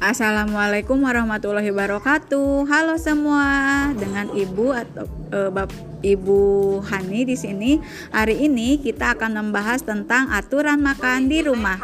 Assalamualaikum warahmatullahi wabarakatuh. Halo semua, dengan Ibu atau e, Bap, Ibu Hani di sini. Hari ini kita akan membahas tentang aturan makan di rumah.